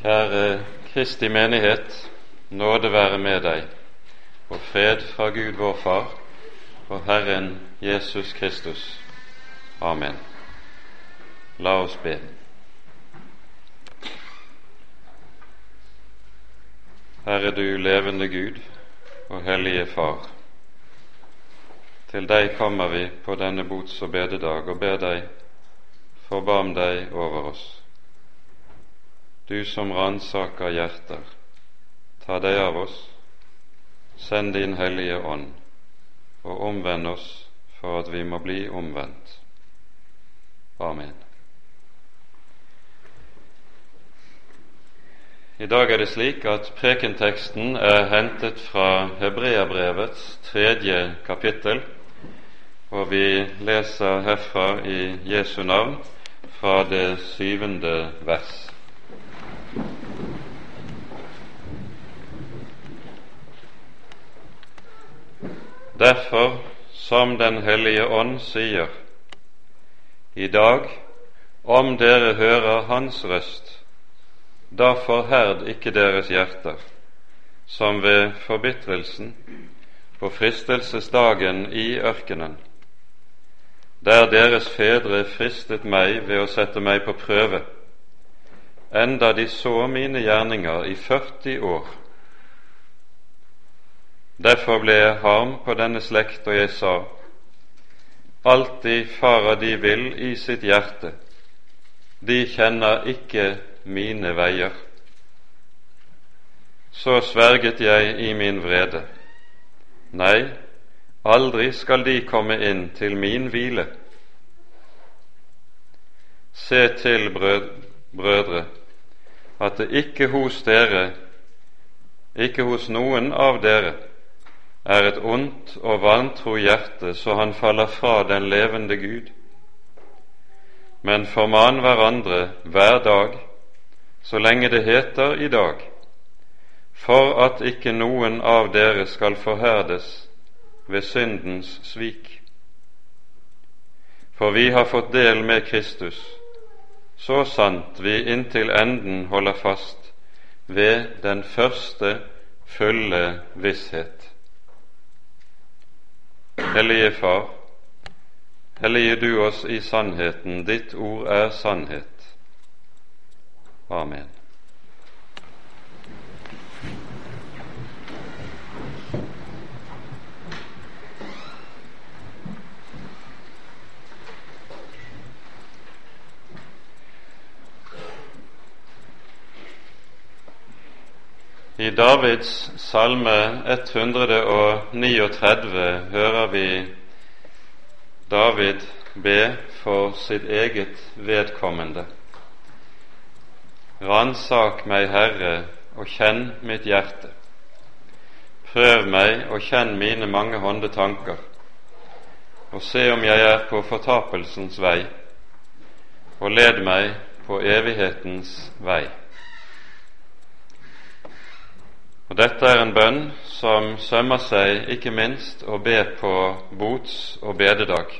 Kjære Kristi menighet, nåde være med deg, og fred fra Gud vår Far og Herren Jesus Kristus. Amen. La oss be. Herre du levende Gud og hellige Far. Til deg kommer vi på denne bots- og bededag og ber deg, forbarm deg over oss du som ransaker hjerter, ta deg av oss, send din Hellige Ånd, og omvend oss for at vi må bli omvendt. Amen. I dag er det slik at prekenteksten er hentet fra Hebreabrevets tredje kapittel, og vi leser herfra i Jesu navn fra det syvende vers. Derfor, som Den hellige ånd sier, i dag, om dere hører Hans røst, da forherd ikke deres hjerter, som ved forbitrelsen på fristelsesdagen i ørkenen, der deres fedre fristet meg ved å sette meg på prøve enda de så mine gjerninger i 40 år. Derfor ble jeg harm på denne slekt, og jeg sa:" Alltid farer de vil i sitt hjerte, de kjenner ikke mine veier. Så sverget jeg i min vrede. Nei, aldri skal de komme inn til min hvile. Se til, brødre, at det ikke hos dere, ikke hos noen av dere, er et ondt og vantro hjerte så han faller fra den levende Gud. Men forman hverandre hver dag, så lenge det heter i dag, for at ikke noen av dere skal forherdes ved syndens svik. For vi har fått del med Kristus så sant vi inntil enden holder fast ved den første fulle visshet. Hellige Far, hellige du oss i sannheten, ditt ord er sannhet. Amen. I Davids salme 139 hører vi David be for sitt eget vedkommende. Ransak meg, Herre, og kjenn mitt hjerte. Prøv meg og kjenn mine mange hånde tanker, og se om jeg er på fortapelsens vei, og led meg på evighetens vei. Og Dette er en bønn som sømmer seg ikke minst å be på bots- og bededag,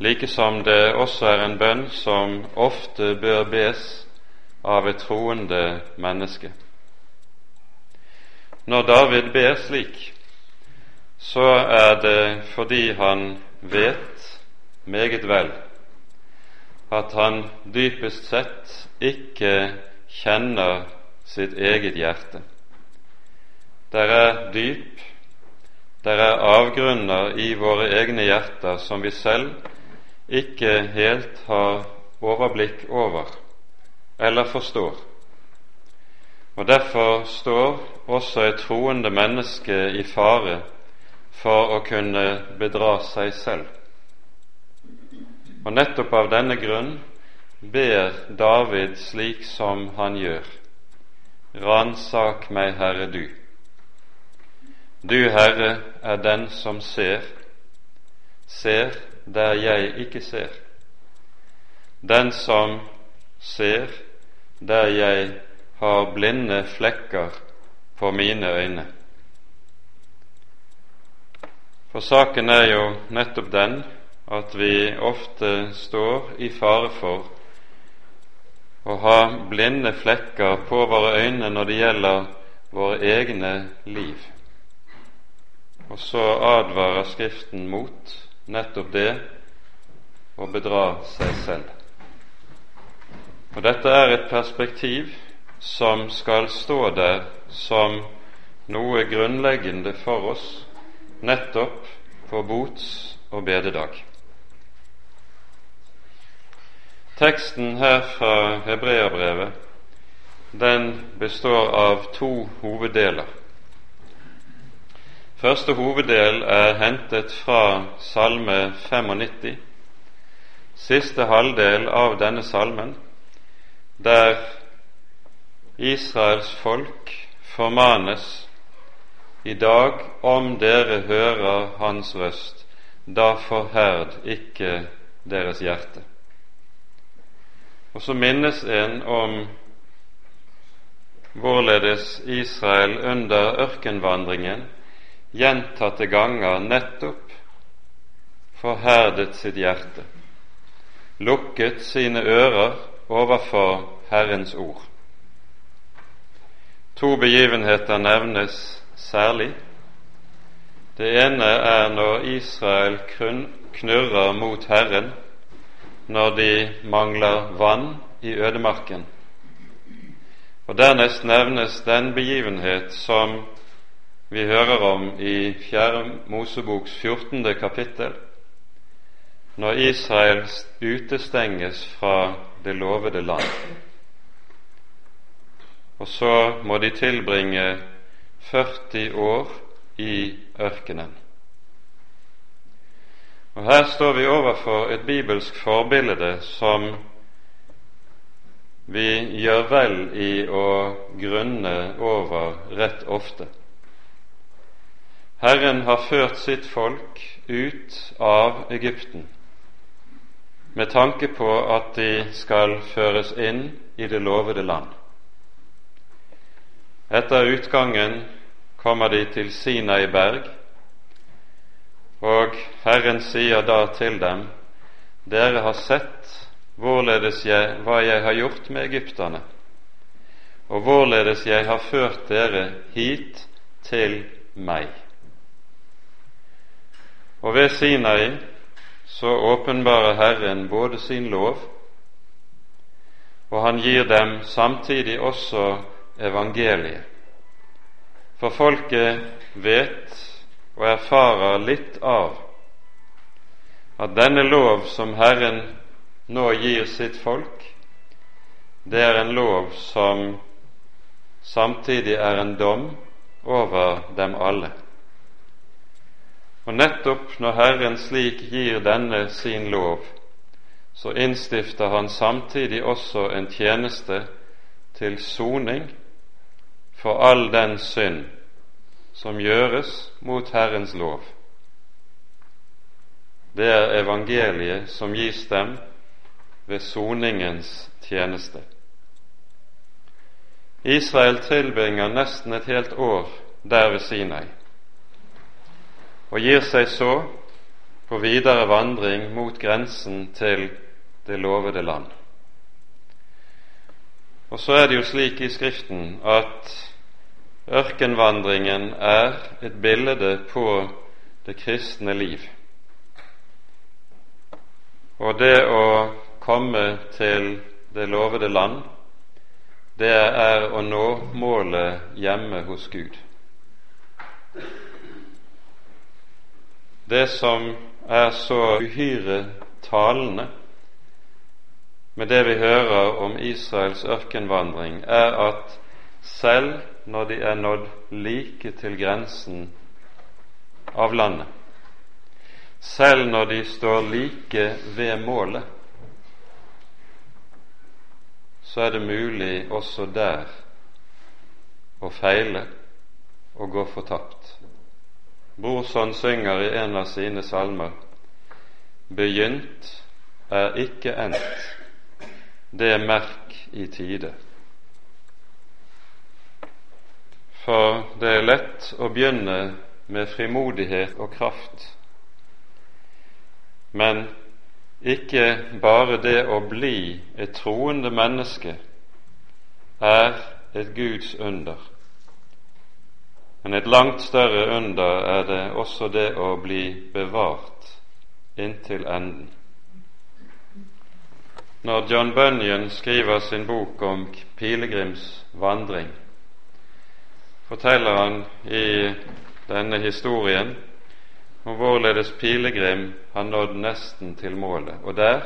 like som det også er en bønn som ofte bør bes av et troende menneske. Når David ber slik, så er det fordi han vet meget vel at han dypest sett ikke kjenner sitt eget hjerte. Der er dyp, der er avgrunner i våre egne hjerter som vi selv ikke helt har overblikk over eller forstår. Og Derfor står også et troende menneske i fare for å kunne bedra seg selv. Og nettopp av denne grunn ber David slik som han gjør. Ransak meg, Herre du. Du, Herre, er den som ser, ser der jeg ikke ser, den som ser der jeg har blinde flekker på mine øyne. For saken er jo nettopp den at vi ofte står i fare for å ha blinde flekker på våre øyne når det gjelder våre egne liv. Og så advarer Skriften mot nettopp det å bedra seg selv. Og Dette er et perspektiv som skal stå der som noe grunnleggende for oss nettopp på bots- og bededag. Teksten her fra Hebreabrevet den består av to hoveddeler. Første hoveddel er hentet fra Salme 95, siste halvdel av denne salmen, der Israels folk formanes i dag om dere hører Hans røst, da forherd ikke deres hjerte. Og så minnes en om hvorledes Israel under ørkenvandringen gjentatte ganger nettopp forherdet sitt hjerte, lukket sine ører overfor Herrens ord. To begivenheter nevnes særlig. Det ene er når Israel knurrer mot Herren når de mangler vann i ødemarken. Og Dernest nevnes den begivenhet som vi hører om i 4. Moseboks 14. kapittel, når Israel utestenges fra det lovede land. Og så må de tilbringe 40 år i ørkenen. Og Her står vi overfor et bibelsk forbilde som vi gjør vel i å grunne over rett ofte. Herren har ført sitt folk ut av Egypten med tanke på at de skal føres inn i det lovede land. Etter utgangen kommer de til Sinai berg, og Herren sier da til dem:" Dere har sett hvorledes jeg, hva jeg har gjort med egypterne, og hvorledes jeg har ført dere hit til meg. Og ved Sinai så åpenbarer Herren både sin lov, og han gir dem samtidig også evangeliet. For folket vet og erfarer litt av at denne lov som Herren nå gir sitt folk, det er en lov som samtidig er en dom over dem alle. Og nettopp når Herren slik gir denne sin lov, så innstifter Han samtidig også en tjeneste til soning for all den synd som gjøres mot Herrens lov. Det er evangeliet som gis dem ved soningens tjeneste. Israel tilbringer nesten et helt år der ved Sinai, og gir seg så på videre vandring mot grensen til det lovede land. Og så er det jo slik i Skriften at Ørkenvandringen er et bilde på det kristne liv. Og det å komme til det lovede land, det er å nå målet hjemme hos Gud. Det som er så uhyre talende med det vi hører om Israels ørkenvandring, er at selv når de er nådd like til grensen av landet. Selv når de står like ved målet, så er det mulig også der å feile og gå fortapt. Brorson synger i en av sine salmer Begynt er ikke endt, det merk i tide. For det er lett å begynne med frimodighet og kraft, men ikke bare det å bli et troende menneske er et Guds under, men et langt større under er det også det å bli bevart inntil enden. Når John Bunyan skriver sin bok om pilegrims vandring, forteller han i denne historien om hvorledes pilegrim har nådd nesten til målet. Og der,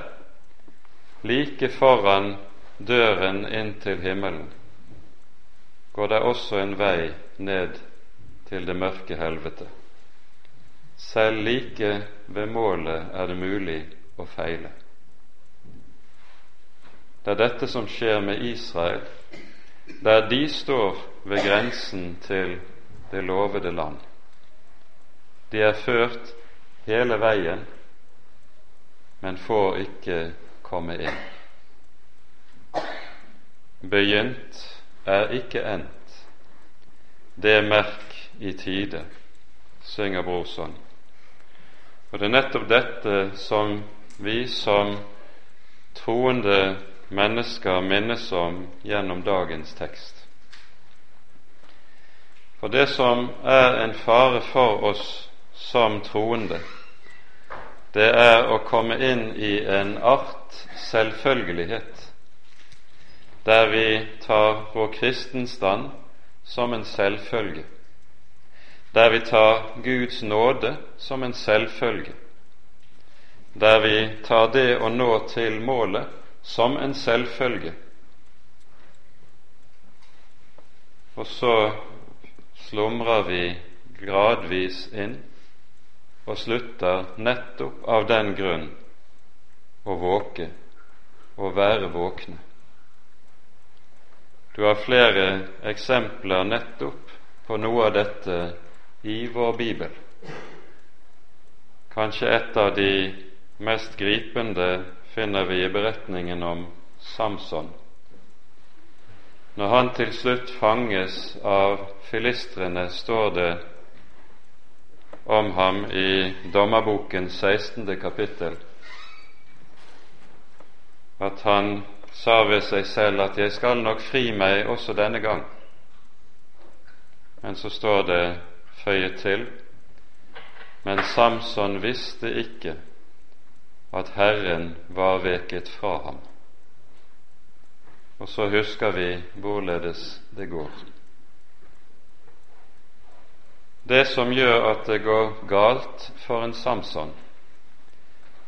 like foran døren inn til himmelen, går det også en vei ned til det mørke helvete. Selv like ved målet er det mulig å feile. Det er dette som skjer med Israel, der de står ved grensen til det lovede land. De er ført hele veien, men får ikke komme inn. Begynt er ikke endt, det merk i tide, synger Brorson. Og det er nettopp dette som vi som troende mennesker minnes om gjennom dagens tekst. For det som er en fare for oss som troende, det er å komme inn i en art selvfølgelighet, der vi tar vår kristenstand som en selvfølge, der vi tar Guds nåde som en selvfølge, der vi tar det å nå til målet som en selvfølge. Og så slumrer vi gradvis inn og slutter nettopp av den grunn å våke og være våkne. Du har flere eksempler nettopp på noe av dette i vår bibel. Kanskje et av de mest gripende finner vi i beretningen om Samson. Når han til slutt fanges av filistrene, står det om ham i Dommerboken 16. kapittel at han sa ved seg selv at 'jeg skal nok fri meg også denne gang'. Men så står det føyet til men Samson visste ikke at Herren var veket fra ham. Og så husker vi hvorledes det går. Det som gjør at det går galt for en Samson,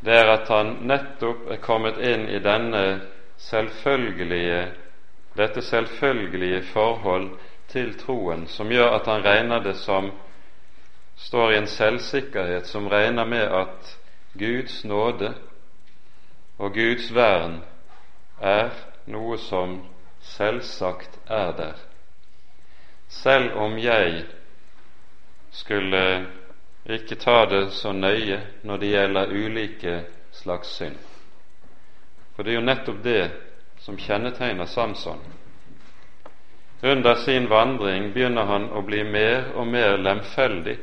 det er at han nettopp er kommet inn i denne selvfølgelige, dette selvfølgelige forhold til troen, som gjør at han regner det som står i en selvsikkerhet som regner med at Guds nåde og Guds vern er noe som selvsagt er der, selv om jeg skulle ikke ta det så nøye når det gjelder ulike slags synd. For det er jo nettopp det som kjennetegner Samson. Under sin vandring begynner han å bli mer og mer lemfeldig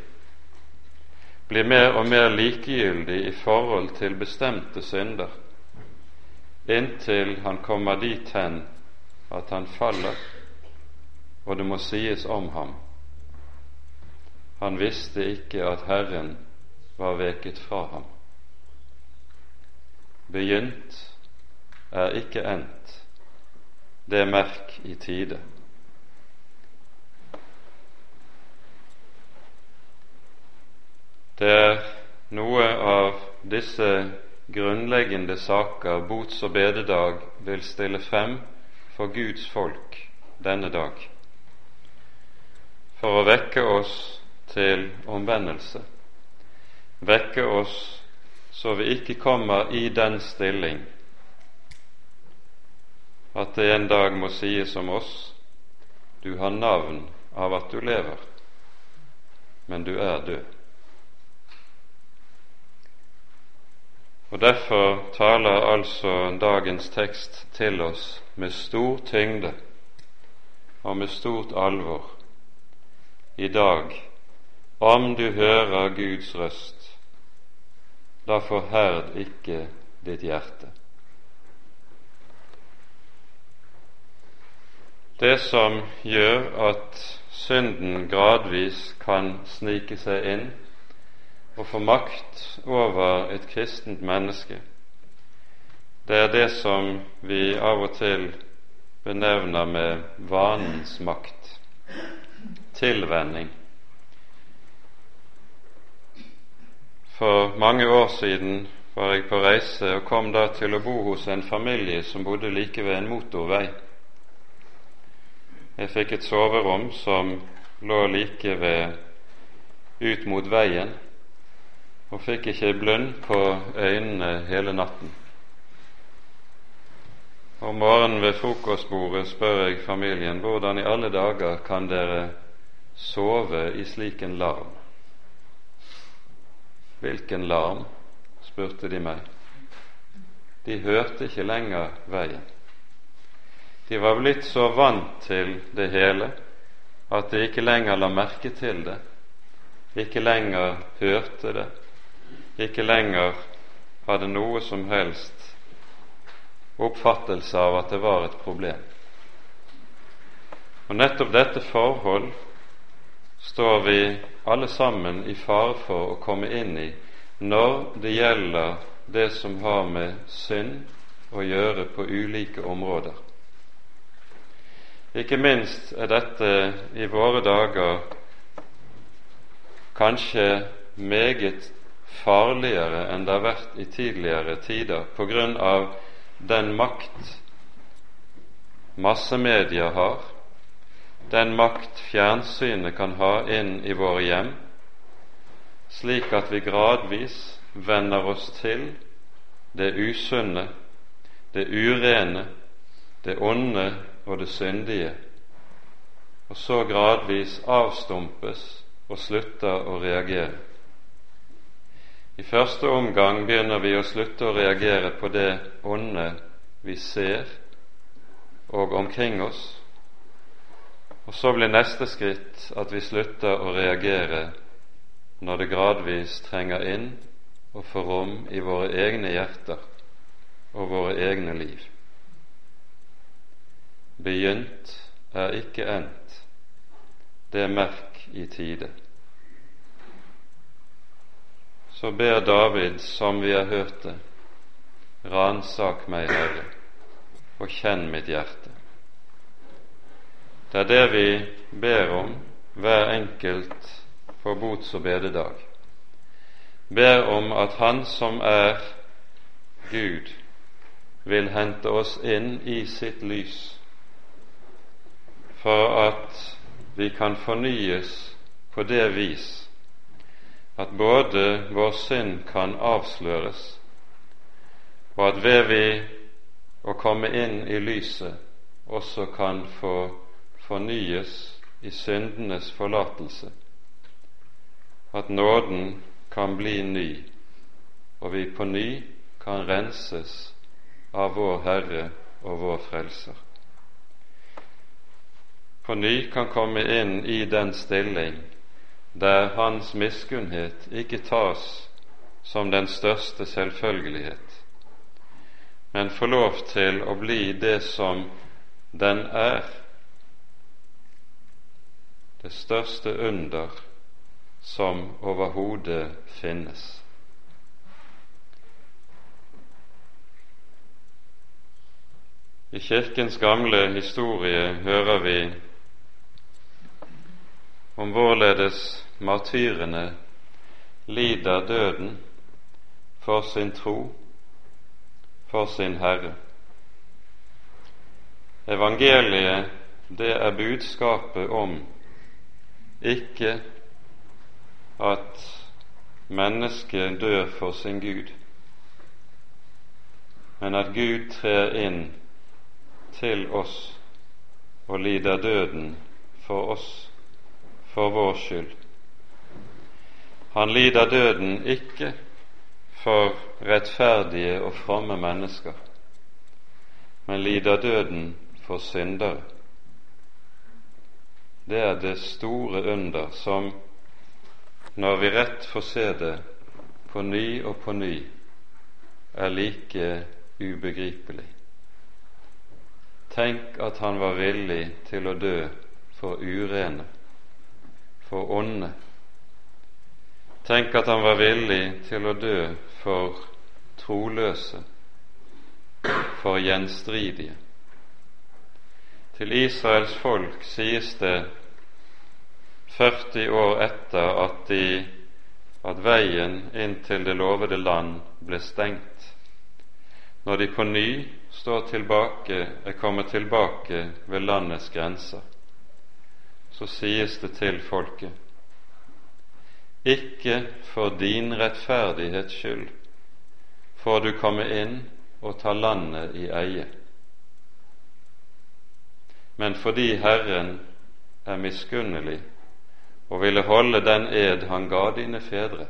blir mer og mer likegyldig i forhold til bestemte synder, inntil han kommer dit hen at han faller, og det må sies om ham. Han visste ikke at Herren var veket fra ham. Begynt er ikke endt, det merk i tide. Det er noe av disse grunnleggende saker bots- og bededag vil stille frem for Guds folk denne dag, for å vekke oss til omvendelse, vekke oss så vi ikke kommer i den stilling at det en dag må sies om oss du har navn av at du lever, men du er død. Og Derfor taler altså dagens tekst til oss med stor tyngde og med stort alvor i dag om du hører Guds røst, da forherd ikke ditt hjerte. Det som gjør at synden gradvis kan snike seg inn og få makt over et kristent menneske, det er det som vi av og til benevner med vanens makt, tilvenning. For mange år siden var jeg på reise og kom da til å bo hos en familie som bodde like ved en motorvei. Jeg fikk et soverom som lå like ved ut mot veien, og fikk ikke blund på øynene hele natten. Om morgenen ved frokostbordet spør jeg familien hvordan i alle dager kan dere sove i slik en larm? Hvilken larm? spurte de meg. De hørte ikke lenger veien. De var blitt så vant til det hele at de ikke lenger la merke til det, ikke lenger hørte det, ikke lenger hadde noe som helst oppfattelse av at det var et problem. Og nettopp dette forhold står vi alle sammen i fare for å komme inn i når det gjelder det som har med synd å gjøre på ulike områder. Ikke minst er dette i våre dager kanskje meget farligere enn det har vært i tidligere tider på grunn av den makt massemedia har, den makt fjernsynet kan ha inn i våre hjem, slik at vi gradvis venner oss til det usunne, det urene, det onde og det syndige, og så gradvis avstumpes og slutter å reagere. I første omgang begynner vi å slutte å reagere på det onde vi ser og omkring oss, og så blir neste skritt at vi slutter å reagere når det gradvis trenger inn og får rom i våre egne hjerter og våre egne liv. Begynt er ikke endt, det er merk i tide. Så ber David, som vi har hørt det, ransak meg, Herre, og kjenn mitt hjerte. Det er det vi ber om hver enkelt på bots- og bededag. Ber om at Han som er Gud, vil hente oss inn i sitt lys for at vi kan fornyes på det vis at både vår synd kan avsløres, og at ved vi å komme inn i lyset også kan få fornyes i syndenes forlatelse, at nåden kan bli ny, og vi på ny kan renses av vår Herre og vår Frelser på ny kan komme inn i den stilling der hans miskunnhet ikke tas som den største selvfølgelighet, men får lov til å bli det som den er, det største under som overhodet finnes. I Kirkens gamle historie hører vi om hvorledes martyrene lider døden for sin tro, for sin Herre. Evangeliet, det er budskapet om ikke at mennesket dør for sin Gud, men at Gud trer inn til oss og lider døden for oss for vår skyld. Han lider døden ikke for rettferdige og fromme mennesker, men lider døden for syndere. Det er det store under som, når vi rett får se det på ny og på ny, er like ubegripelig. Tenk at han var villig til å dø for urene, for onde. Tenk at han var villig til å dø for troløse, for gjenstridige. Til Israels folk sies det 40 år etter at, de, at veien inn til det lovede land ble stengt, når de på ny står tilbake, er kommet tilbake ved landets grenser, så sies det til folket ikke for din rettferdighets skyld får du komme inn og ta landet i eie men fordi Herren er miskunnelig og ville holde den ed han ga dine fedre.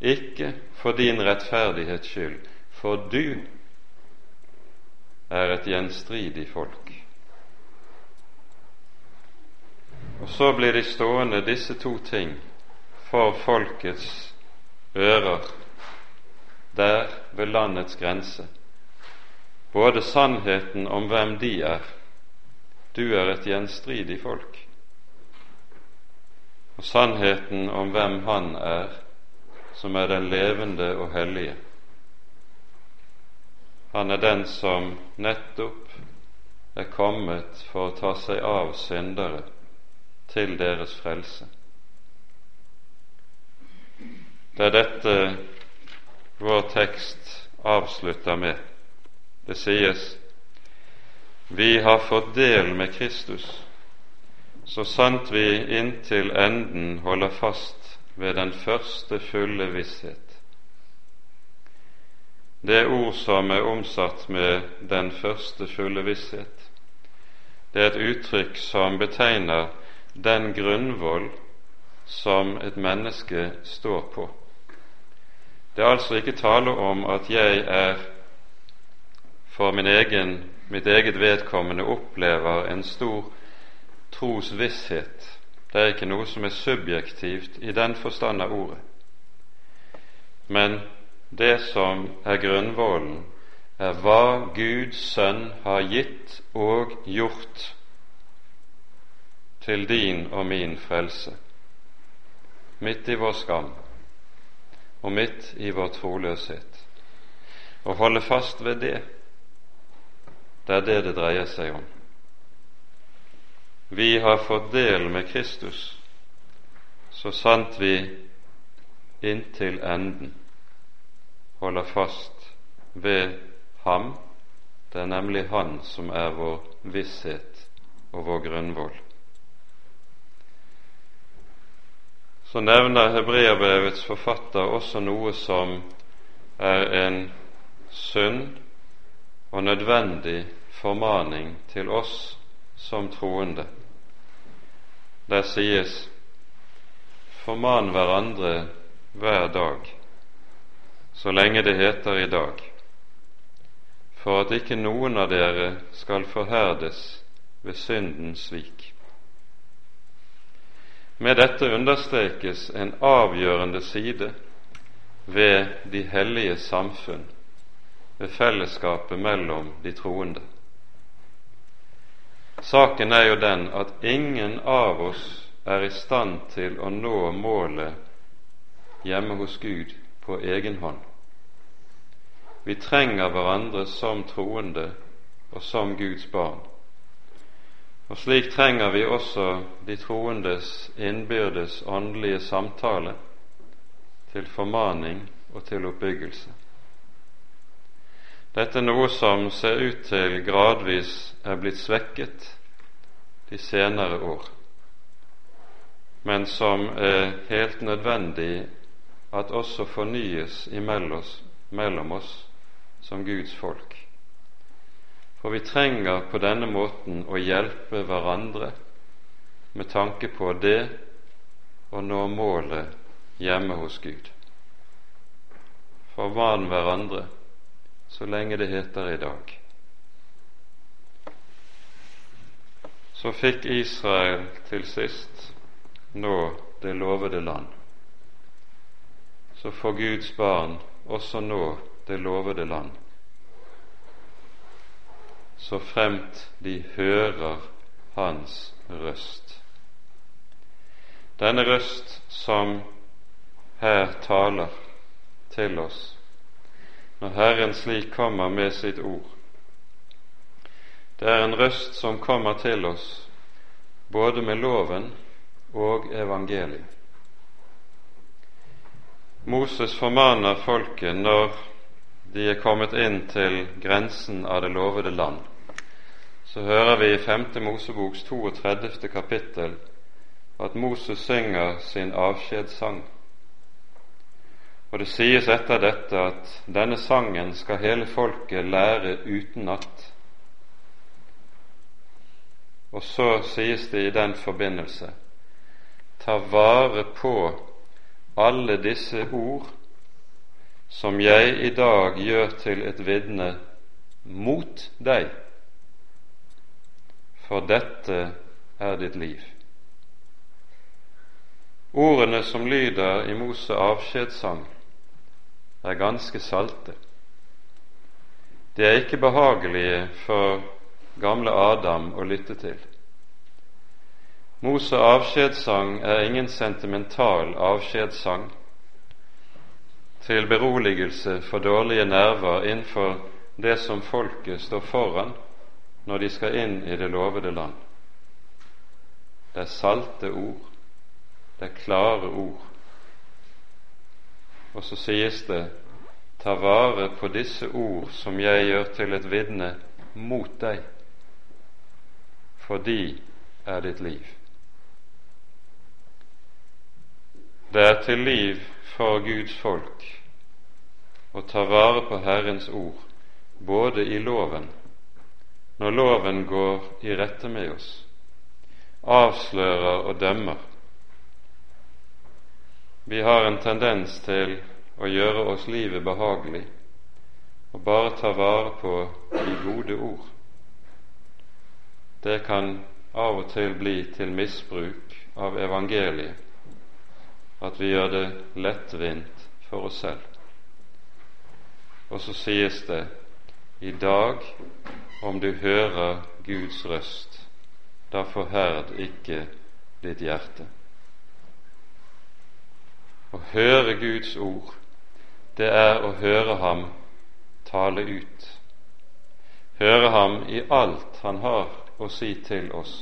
Ikke for din rettferdighets skyld, for du er et gjenstridig folk. Og så blir de stående, disse to ting, for folkets ører der ved landets grense. Både sannheten om hvem de er, du er et gjenstridig folk. Og sannheten om hvem Han er, som er den levende og hellige. Han er den som nettopp er kommet for å ta seg av syndere til deres frelse. Det er dette vår tekst avslutter med. Det sies vi har fått del med Kristus, så sant vi inntil enden holder fast ved den første fulle visshet. Det ord som er omsatt med 'den første fulle visshet', det er et uttrykk som betegner den grunnvoll som et menneske står på. Det er altså ikke tale om at jeg er for min egen mitt eget vedkommende opplever en stor trosvisshet. Det er ikke noe som er subjektivt i den forstand av ordet. Men det som er grunnvollen, er hva Guds sønn har gitt og gjort til din og min frelse, midt i vår skam og midt i vår troløshet. Å holde fast ved det det er det det dreier seg om. Vi har fått del med Kristus så sant vi inntil enden holder fast ved Ham. Det er nemlig Han som er vår visshet og vår grunnvoll. Så nevner hebreerbrevets forfatter også noe som er en sunn og nødvendig formaning til oss som troende. Der sies forman hverandre hver dag, så lenge det heter i dag, for at ikke noen av dere skal forherdes ved syndens svik. Med dette understrekes en avgjørende side ved de hellige samfunn ved fellesskapet mellom de troende. Saken er jo den at ingen av oss er i stand til å nå målet hjemme hos Gud på egen hånd. Vi trenger hverandre som troende og som Guds barn. Og slik trenger vi også de troendes innbyrdes åndelige samtale til formaning og til oppbyggelse. Dette er noe som ser ut til gradvis er blitt svekket de senere år, men som er helt nødvendig at også fornyes imellom oss som Guds folk. For vi trenger på denne måten å hjelpe hverandre med tanke på det å nå målet hjemme hos Gud. Forvan hverandre så lenge det heter i dag. Så fikk Israel til sist nå det lovede land. Så får Guds barn også nå det lovede land, så fremt de hører Hans røst. Denne røst som her taler til oss, når Herren slik kommer med sitt ord. Det er en røst som kommer til oss både med loven og evangeliet. Moses formaner folket når de er kommet inn til grensen av det lovede land. Så hører vi i 5. Moseboks 32. kapittel at Moses synger sin avskjedssang. Og det sies etter dette at denne sangen skal hele folket lære utenat. Og så sies det i den forbindelse ta vare på alle disse ord som jeg i dag gjør til et vitne mot deg, for dette er ditt liv. Ordene som lyder i Mose avskjedssang, er ganske salte. De er ikke behagelige for gamle Adam å lytte til. Mose avskjedssang er ingen sentimental avskjedssang til beroligelse for dårlige nerver innenfor det som folket står foran når de skal inn i det lovede land. Det er salte ord, det er klare ord. Og så sies det ta vare på disse ord som jeg gjør til et vitne mot deg, for de er ditt liv. Det er til liv for Guds folk å ta vare på Herrens ord, både i loven, når loven går i rette med oss, avslører og dømmer. Vi har en tendens til å gjøre oss livet behagelig og bare ta vare på de gode ord. Det kan av og til bli til misbruk av evangeliet at vi gjør det lettvint for oss selv. Og så sies det i dag, om du hører Guds røst, da forherd ikke ditt hjerte. Å høre Guds ord, det er å høre Ham tale ut, høre Ham i alt Han har å si til oss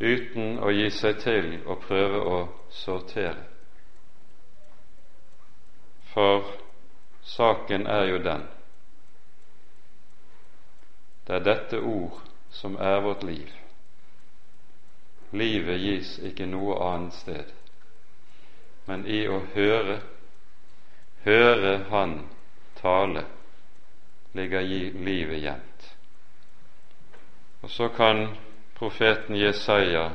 uten å gi seg til å prøve å sortere. For saken er jo den det er dette ord som er vårt liv. Livet gis ikke noe annet sted, men i å høre, høre Han tale, ligger livet gjemt. Og så kan profeten Jesaja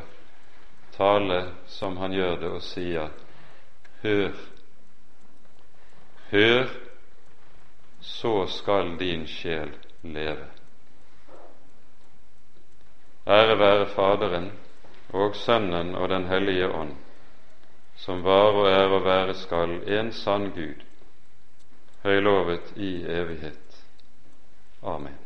tale som han gjør det, og sier Hør, hør, så skal din sjel leve. Ære være Faderen og Sønnen og Den hellige ånd, som var og er og være skal en sann Gud, høylovet i evighet. Amen.